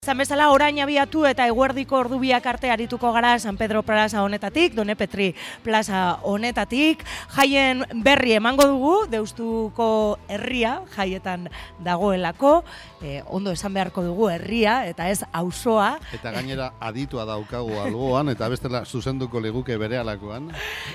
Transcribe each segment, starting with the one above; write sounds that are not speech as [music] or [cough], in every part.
Zan bezala orain abiatu eta eguerdiko ordubiak arte arituko gara San Pedro Plaza honetatik, Done Petri Plaza honetatik, jaien berri emango dugu, deustuko herria, jaietan dagoelako, eh, ondo esan beharko dugu herria, eta ez auzoa. Eta gainera aditua daukagu algoan, eta bestela zuzenduko leguke bere alakoan.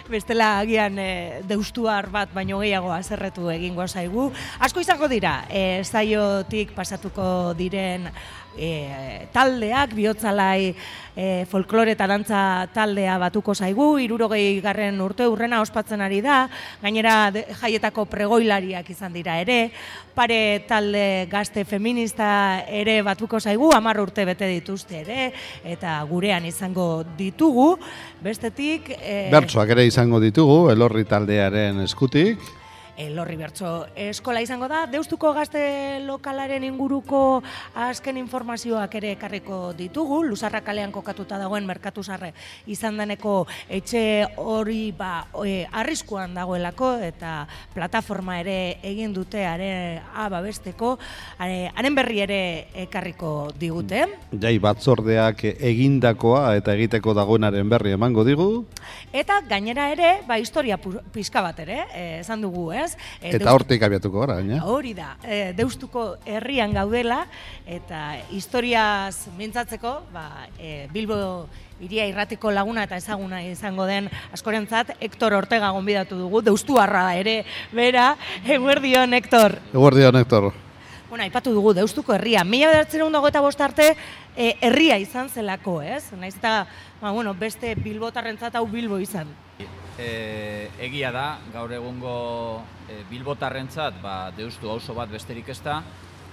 Bestela agian e, deustuar bat baino gehiago azerretu egingo zaigu. Asko izango dira, e, zaiotik pasatuko diren e, taldeak, bihotzalai e, folklore eta dantza taldea batuko zaigu, irurogei garren urte urrena ospatzen ari da, gainera jaietako pregoilariak izan dira ere, pare talde gazte feminista ere batuko zaigu, hamar urte bete dituzte ere, eta gurean izango ditugu, bestetik... E, Bertsoak ere izango ditugu, elorri taldearen eskutik. Lorri Bertso eskola izango da. Deustuko gazte lokalaren inguruko azken informazioak ere ekarriko ditugu. Luzarra kalean kokatuta dagoen merkatu zarre izan deneko etxe hori ba, e, arriskuan dagoelako eta plataforma ere egin dute are ababesteko. Haren berri ere ekarriko digute. Jai batzordeak egindakoa eta egiteko dagoenaren berri emango digu. Eta gainera ere, ba, historia pizka bat ere, esan dugu, eh? Ez? E, eta hortik abiatuko gara, baina? Hori da, e, deustuko herrian gaudela, eta historiaz mintzatzeko, ba, e, Bilbo iria irratiko laguna eta ezaguna izango den askorentzat, Hector Ortega gonbidatu dugu, deustuarra ere, bera, eguerdion, Hector. Eguerdion, Hector. Bueno, aipatu dugu, deustuko herria. Mila bederatzen dago eta bostarte, e, herria izan zelako, ez? Naiz eta, ba, bueno, beste bilbotarrentzat hau bilbo izan. E, egia da, gaur egungo e, bilbotarrentzat ba, deustu auzo bat besterik ez da,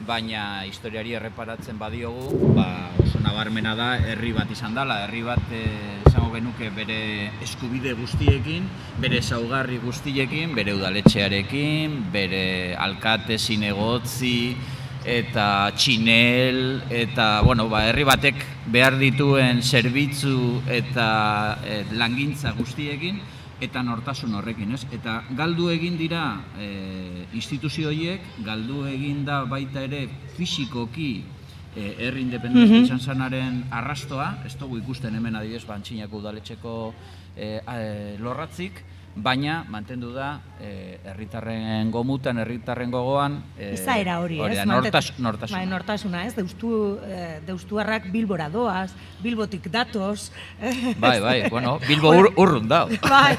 baina historiari erreparatzen badiogu, ba, oso nabarmena da herri bat izan dela, herri bat e, izango genuke bere eskubide guztiekin, bere saugarri guztiekin, bere udaletxearekin, bere alkate, zinegotzi, eta txinel, eta bueno, ba, herri batek behar dituen zerbitzu eta e, langintza guztiekin, eta nortasun horrekin, ez? Eta galdu egin dira e, instituzio horiek, galdu egin da baita ere fisikoki e, herri independentzia mm izan zanaren arrastoa, ez dugu ikusten hemen adibidez bantxinako udaletxeko e, lorratzik, baina mantendu da eh, herritarren gomutan, herritarren gogoan eh, izaera hori, hori ez? Nortas, nortasuna. Bai, nortasuna, ez? Deustu, eh, deustuarrak bilbora doaz, bilbotik datoz. Bai, bai, [laughs] bueno, bilbo ur, urrun da. [laughs] Bai,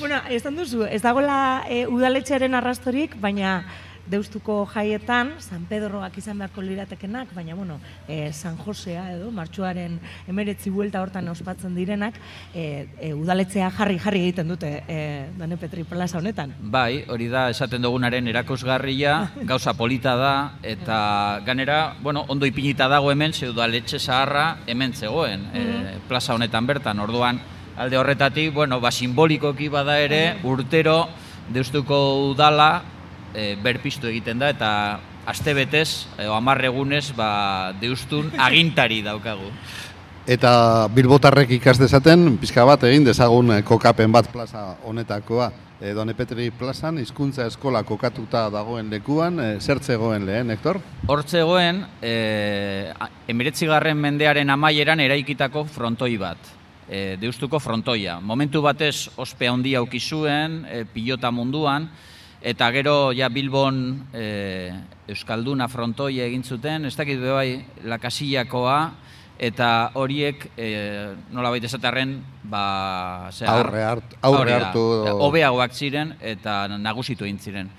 bueno, ez duzu, ez dagoela e, udaletxearen arrastorik, baina deustuko jaietan, San Pedroak izan beharko liratekenak, baina, bueno, e, San Josea edo, martxuaren emeretzi buelta hortan ospatzen direnak, e, e, udaletzea jarri-jarri egiten dute e, Dane Petri Plaza honetan. Bai, hori da, esaten dugunaren erakusgarria, [laughs] gauza polita da, eta ganera, bueno, ondo ipinita dago hemen, ze udaletxe zaharra hemen zegoen, e, plaza honetan bertan, orduan, alde horretatik, bueno, ba, simbolikoki bada ere, urtero, deustuko udala, e, berpiztu egiten da eta aste betez, e, egunez, ba, deustun [laughs] agintari daukagu. Eta bilbotarrek ikas dezaten, pizka bat egin dezagun e, kokapen bat plaza honetakoa. E, Done Petri plazan, hizkuntza eskola kokatuta dagoen lekuan, e, zertzegoen lehen, Hector? Hortzegoen, e, emiretzigarren mendearen amaieran eraikitako frontoi bat. E, deustuko frontoia. Momentu batez ospe handia aukizuen, e, pilota munduan, eta gero ja Bilbon e, Euskalduna frontoia egin zuten, ez dakit bai lakasillakoa, eta horiek e, nola baita esatarren ba, aurre, hart, aurre hartu hobeagoak ziren eta nagusitu egin ziren.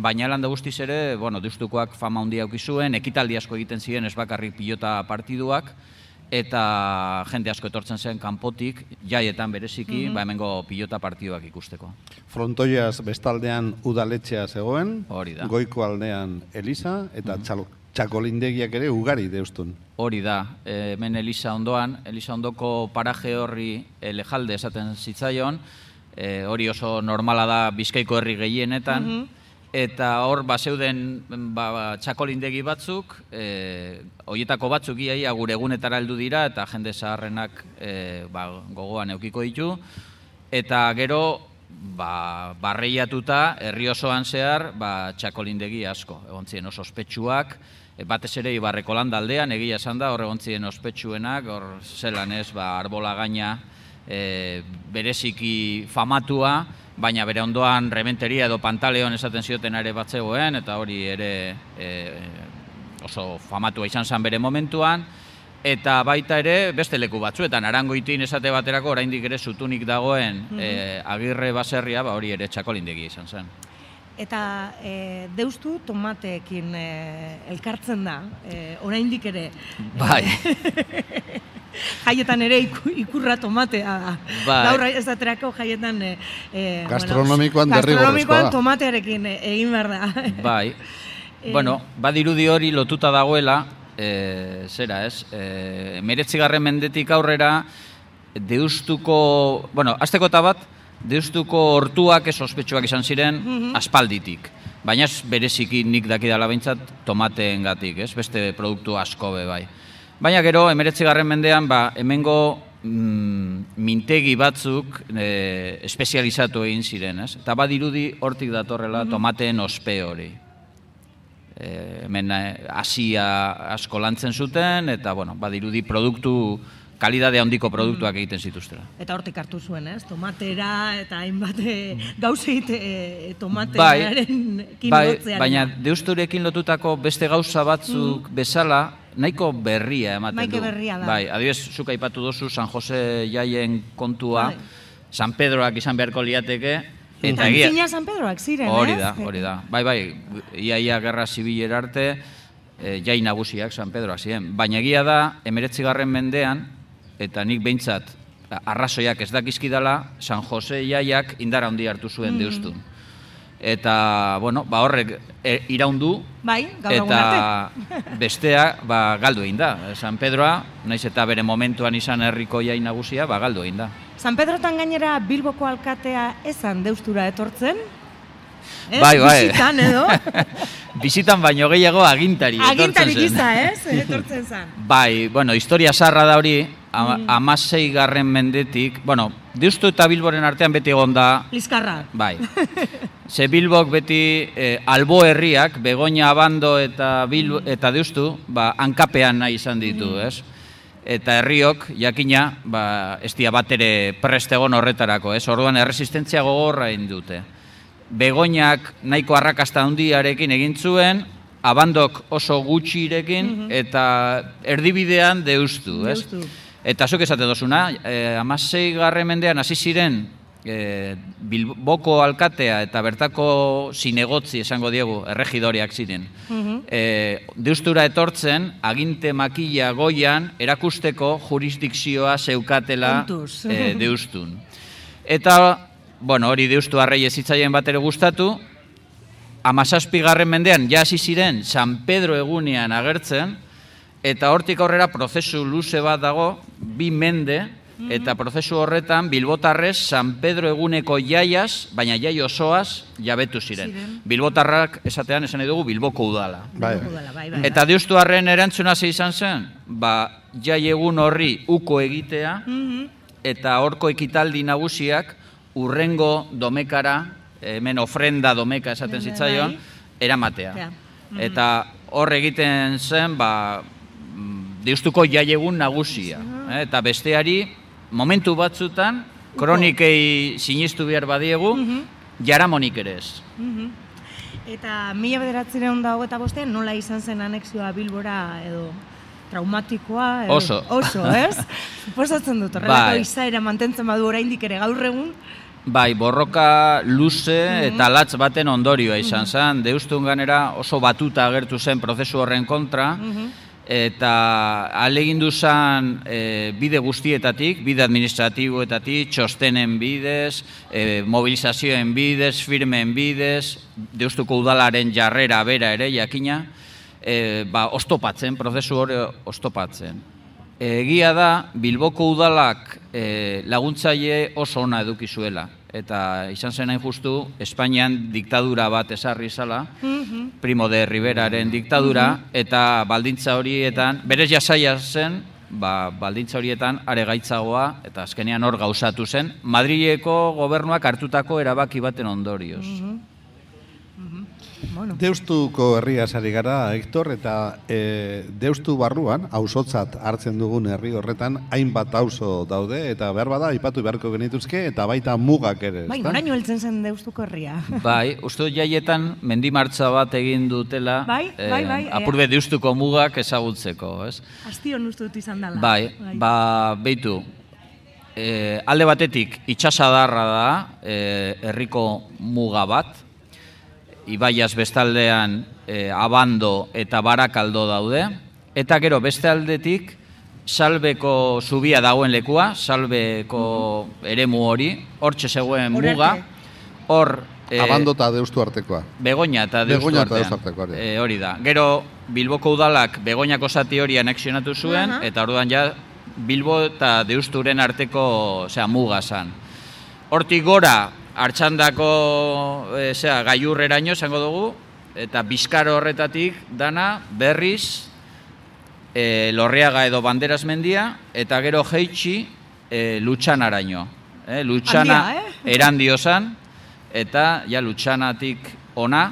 Baina landa guztiz ere, bueno, duztukoak fama handia zuen, ekitaldi asko egiten ziren ez bakarrik pilota partiduak, eta jende asko etortzen zen kanpotik jaietan bereziki, mm -hmm. ba hemengo pilota partioak ikusteko. Frontoiaz bestaldean udaletxea zegoen, hori da. Goiko aldean Elisa eta mm -hmm. txakolindegiak ere ugari deustun. Hori da. E, hemen Elisa ondoan, Elisa ondoko paraje horri lejalde esaten zitzaion, e, hori oso normala da Bizkaiko herri gehienetan. Mm eta hor ba zeuden ba, ba, txakolindegi batzuk, e, hoietako batzuk iaia gure egunetara heldu dira eta jende zaharrenak e, ba, gogoan eukiko ditu. Eta gero ba, barreiatuta herri osoan zehar ba, txakolindegi asko, egon ziren oso ospetsuak. E, batez ere Ibarreko landaldean, egia esan da, hor egontzien ospetsuenak, hor zelan ez, ba, arbola gaina e, bereziki famatua, baina bere ondoan rementeria edo pantaleon esaten zioten ere batzegoen, eta hori ere e, oso famatua izan zen bere momentuan, eta baita ere beste leku batzuetan, arangoitin esate baterako oraindik ere zutunik dagoen e, agirre baserria, ba hori ere txakolindegi izan zen. Eta e, deustu tomateekin e, elkartzen da, e, oraindik ere. Bai. [laughs] jaietan ere iku- ikurra tomatea da. Bai. Gaur ez aterako jaietan... E, e, Gastronomikoan derrigorrezkoa Gastronomikoan da. tomatearekin e, egin behar da. Bai. [laughs] bueno, badirudi hori lotuta dagoela, e, zera ez, e, meretzigarren mendetik aurrera, deustuko, bueno, azteko eta bat, deustuko hortuak ez ospetsuak izan ziren aspalditik. Baina ez bereziki nik dakidala behintzat tomateen gatik, ez? Beste produktu asko be bai. Baina gero, emeretzigarren mendean, ba, hemengo mm, mintegi batzuk e, espezializatu egin ziren, ez? Eta badirudi hortik datorrela tomateen ospe hori. E, hemen eh, Asia asko lantzen zuten, eta, bueno, badirudi produktu, kalidade handiko produktuak egiten zituztela. Eta hortik hartu zuen, ez? Tomatera eta hainbat e, gauzeit e, Bai, tomatearen bai, lotzearen. baina deusturekin lotutako beste gauza batzuk bezala, nahiko berria ematen Maite du. berria da. Bai, adibidez, zuk aipatu dozu San Jose jaien kontua, Bai. San Pedroak izan beharko liateke, eta egia... Antzina San Pedroak ziren, Hori ez? da, hori da. Bai, bai, iaia gerra zibilera arte, e, jai nagusiak San Pedroak ziren. Baina egia da, emeretzigarren mendean, eta nik behintzat, arrazoiak ez dakizkidala, San Jose jaiak indara handi hartu zuen deustun. Eta, bueno, ba horrek e, iraundu, Bai, eta [laughs] bestea ba, galdu egin da. San Pedroa, naiz eta bere momentuan izan herriko jai nagusia, ba, galdu egin da. San Pedrotan gainera Bilboko alkatea ezan deustura etortzen? Ez? Bai, bai. Bizitan edo? [laughs] Bizitan baino gehiago agintari Agintari gisa, [laughs] ez? Etortzen zen. Bai, bueno, historia zarra da hori, ama, amasei garren mendetik, bueno, Deustu eta Bilboren artean beti egon da, Lizkarra. bai. [laughs] Ze Bilbok beti eh, albo herriak, Begoña, Abando eta, Bil, eta Deustu, ba, hankapean nahi izan ditu, ez? Eta herriok, jakina, ba, ez dia bat ere prest egon horretarako, ez? Orduan, erresistentzia gogorra egin dute. Begoñak nahiko arrakasta handiarekin egin zuen, abandok oso gutxirekin, eta erdibidean deustu, ez? Deustu. Eta zuk esate dozuna, eh, amasei garren mendean hasi ziren eh, Bilboko alkatea eta bertako zinegotzi esango diegu, erregidoriak ziren. eh, deustura etortzen, aginte makila goian, erakusteko jurisdikzioa zeukatela eh, [laughs] deustun. Eta, bueno, hori deustu arrei ezitzaien bat ere gustatu, amazazpigarren mendean ja hasi ziren San Pedro egunean agertzen, eta hortik aurrera prozesu luze bat dago, bi mende, eta prozesu horretan Bilbotarrez San Pedro eguneko jaiaz, baina jai osoaz jabetu ziren. Ziren. Bilbotarrak esatean esan dugu Bilboko. Bai, udala, bai, bai. Eta deustuarren erantzuna ze izan zen, ba, jai egun horri uko egitea, Mhm. eta horko ekitaldi nagusiak urrengo domekara, hemen ofrenda domeka esaten Bai. zitzaion, eramatea. Ja. Eta hor egiten zen, ba, mm, deustuko jaiegun nagusia. eh, Eta besteari, momentu batzutan, kronikei sinistu behar badiegu, jaramonik ere ez. Mhm. Eta mila bederatzireun da hogeta bostean, nola izan zen anexioa Bilbora edo traumatikoa? Edo, Oso. Oso, ez? [laughs] Suposatzen dut, horrelako Bai. izaera mantentzen badu oraindik ere gaur egun, Bai, borroka luze eta latz baten ondorioa izan zen. Deustun ganera oso batuta agertu zen prozesu horren kontra, eta alegindu zen e, bide guztietatik, bide administratiboetatik, txostenen bidez, e, mobilizazioen bidez, firmen bidez, deustuko udalaren jarrera bera ere, jakina, e, ba, ostopatzen, prozesu hori ostopatzen. Egia da, Bilboko udalak e, laguntzaile oso ona eduki zuela. Eta izan zen hain justu, Espainian diktadura bat esarri zala, Primo de Riberaren diktadura, eta baldintza horietan, berez jasaia zen, ba, baldintza horietan are gaitzagoa, eta azkenean hor gauzatu zen, Madrileko gobernuak hartutako erabaki baten ondorioz. Bueno. Deustuko herria sari gara, Hector, eta e, Deustu barruan, auzotzat hartzen dugun herri horretan, hainbat auzo daude, eta behar bada, ipatu beharko genituzke, eta baita mugak ere. Bai, noraino heltzen zen deustuko herria. [laughs] Bai, uste jaietan mendimartza bat egin dutela Bai, bai, bai, eh. apurbe deustuko mugak ezagutzeko, ez? Astion uste dut izan dela. Bai, ba, beitu, e, alde batetik itxasadarra da e, herriko muga bat, Ibaiaz bestaldean e, abando eta barakaldo daude, eta gero beste aldetik salbeko zubia dagoen lekua, salbeko eremu hori, hortxe zegoen muga, hor... e, Abando eta Deustu artekoa. Begoña eta Deustu Begoña eta artean. Deustu artekoa. E, hori da. Gero Bilboko udalak Begoñako zati hori anexionatu zuen Aha. eta orduan ja Bilbo eta Deusturen arteko, osea, muga zan. Hortik gora hartxandako e, zera, gailurreraino esango dugu eta bizkaro horretatik dana berriz e, Lorriaga edo Banderas mendia eta gero jeitsi e, Lutxanaraino. E, Lutxana Handia, eh? [laughs] erandio zan, eta ja Lutxanatik ona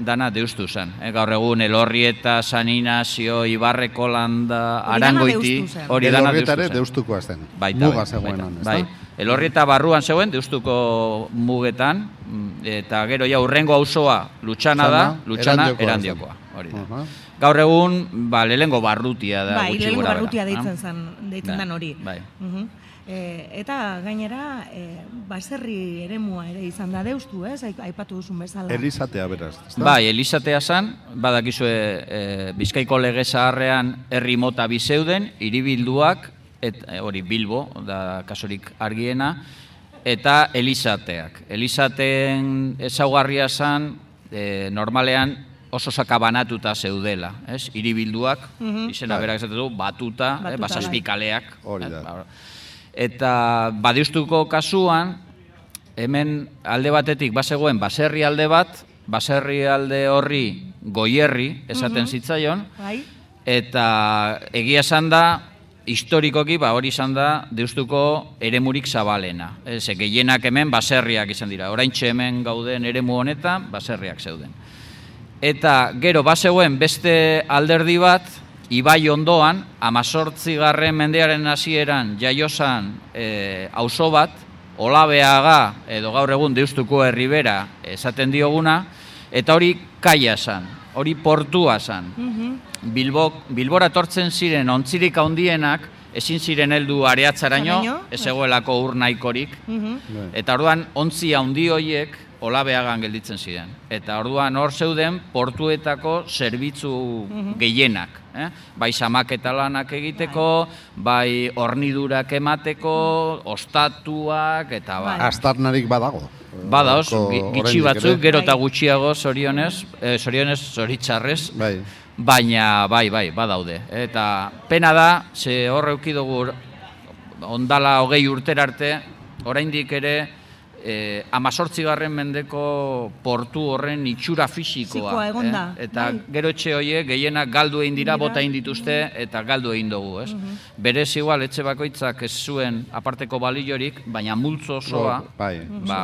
dana deustu zen. E, gaur egun Elorrieta, San Inazio, Ibarreko landa, Arangoiti, hori dana deustu zen. Deustukoa zen. Baita, Muga bai, zegoen baita, Elorrieta barruan zegoen, deustuko mugetan, mm, eta gero ja urrengo auzoa Lutxana da, Lutxana, Erandiokoa. Hori da. Gaur egun, ba, lehengo barrutia da Bai, bera, barrutia deitzen zen, deitzen Bai, dan hori. bai. Mhm. E, eta gainera, e, baserri eremua ere izan da deustu, ez? Ai- Aipatu duzun bezala. Elizatea beraz, ezta? Bai, Elizatea zan, badakizue e, Bizkaiko lege zaharrean herri mota bi zeuden, hiribilduak, et, e, hori Bilbo, da kasurik argiena, eta Elizateak. Elizateen ezaugarria zan, e, normalean oso sakabanatuta zeudela, ez? Hiribilduak, izena berak esaten du, batuta, Batuta, eh, bai. basazpikaleak. Hori eh, da. ba, Eta badiustuko kasuan, hemen alde batetik bazegoen baserri alde bat, baserri alde horri goierri esaten zitzaion, Bai, eta egia esan da, historikoki ba hori izan da deustuko eremurik zabalena. Ez, gehienak hemen baserriak izan dira. Oraintxe hemen gauden eremu honetan baserriak zeuden. Eta gero bazegoen beste alderdi bat, Ibai ondoan, amazortzi mendearen hasieran jaiosan e, auzo bat, Olabeaga edo gaur egun deustuko herribera esaten dioguna, eta hori kaia zan, hori portua zan. Bilbo, Bilbora etortzen ziren ontzirik handienak, ezin ziren heldu areatzaraino, Zaraino, ez zegoelako ur nahikorik, mhm. Bai. Eta orduan ontzi handi hoiek olabeagan gelditzen ziren. Eta orduan hor zeuden portuetako zerbitzu gehienak. Eh? Bai samaketa lanak egiteko, bai hornidurak emateko, ostatuak, eta ba. Bai. Astarnarik badago. Badaoz, gitxi batzuk, gero eta gutxiago zorionez, eh, zorionez, zoritxarrez, Bai. baina bai, bai, badaude. Eta pena da, ze hor eukidugu ondala hogei urtera arte, oraindik ere eh, amazortzigarren mendeko portu horren itxura fisikoa. Da, eh? Eta bai. gero etxe horiek gehienak galdu egin dira, bota egin dituzte eta galdu egin dugu, ez? Berez igual etxe bakoitzak ez zuen aparteko baliorik, baina multzo osoa, Bai. ba,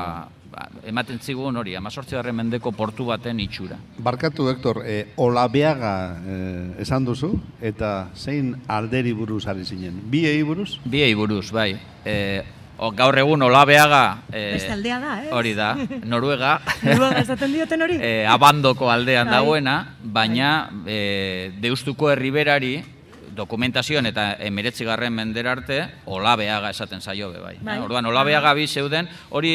ba, ematen zigun hori, amazortzigarren mendeko portu baten itxura. Barkatu, Hector, e, olabeaga eh, esan duzu, eta zein alderi buruz ari zinen? Biei buruz? Biei buruz, bai. E, o, gaur egun olabeaga... E, Beste aldea da, ez? Hori da, [laughs] Noruega. Buruan esaten dioten hori? [laughs] e, abandoko aldean Bai. dagoena, baina e, deustuko herriberari dokumentazioan eta emeretzigarren mendera arte olabeaga esaten zaio be bai. Bai. Orduan olabeaga bi zeuden, hori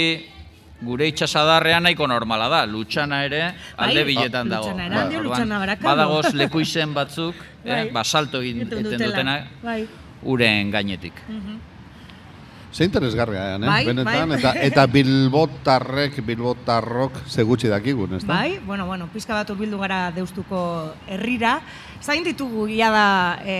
gure itxasadarrean nahiko normala da, lutxana ere alde Bai, biletan dago. Lutxana Erandio, Orduan, Lutxana. Badagoz [laughs] leku izen batzuk, Bai. eh, basalto Egiten dutenak, Bai. uren gainetik. Ze interesgarria, eh? Bai, Benetan, bai. eta, eta bilbotarrek, bilbotarrok segutxi dakigun, ez da? Bai, bueno, bueno, pizka bat urbildu gara deustuko herrira. Zain ditugu gila da e,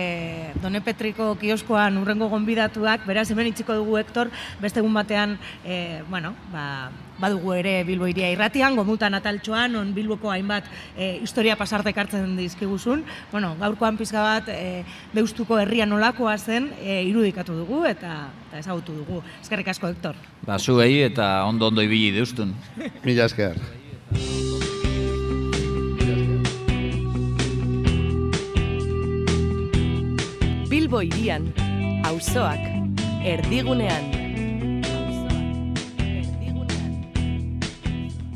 Done Petriko kioskoan urrengo gonbidatuak, beraz hemen itxiko dugu Hector, beste egun batean, e, bueno, ba, badugu ere Bilbo iria irratian, gomuta nataltxoan, on Bilboko hainbat e, historia pasarte ekartzen dizkiguzun. Bueno, gaurkoan pizka bat e, deustuko herria nolakoa zen e, irudikatu dugu eta, eta ezagutu dugu. Eskerrik asko, Hector. Ba, zuei eta ondo ondo ibili deustun. [laughs] Mila esker. Bilbo irian, auzoak, erdigunean.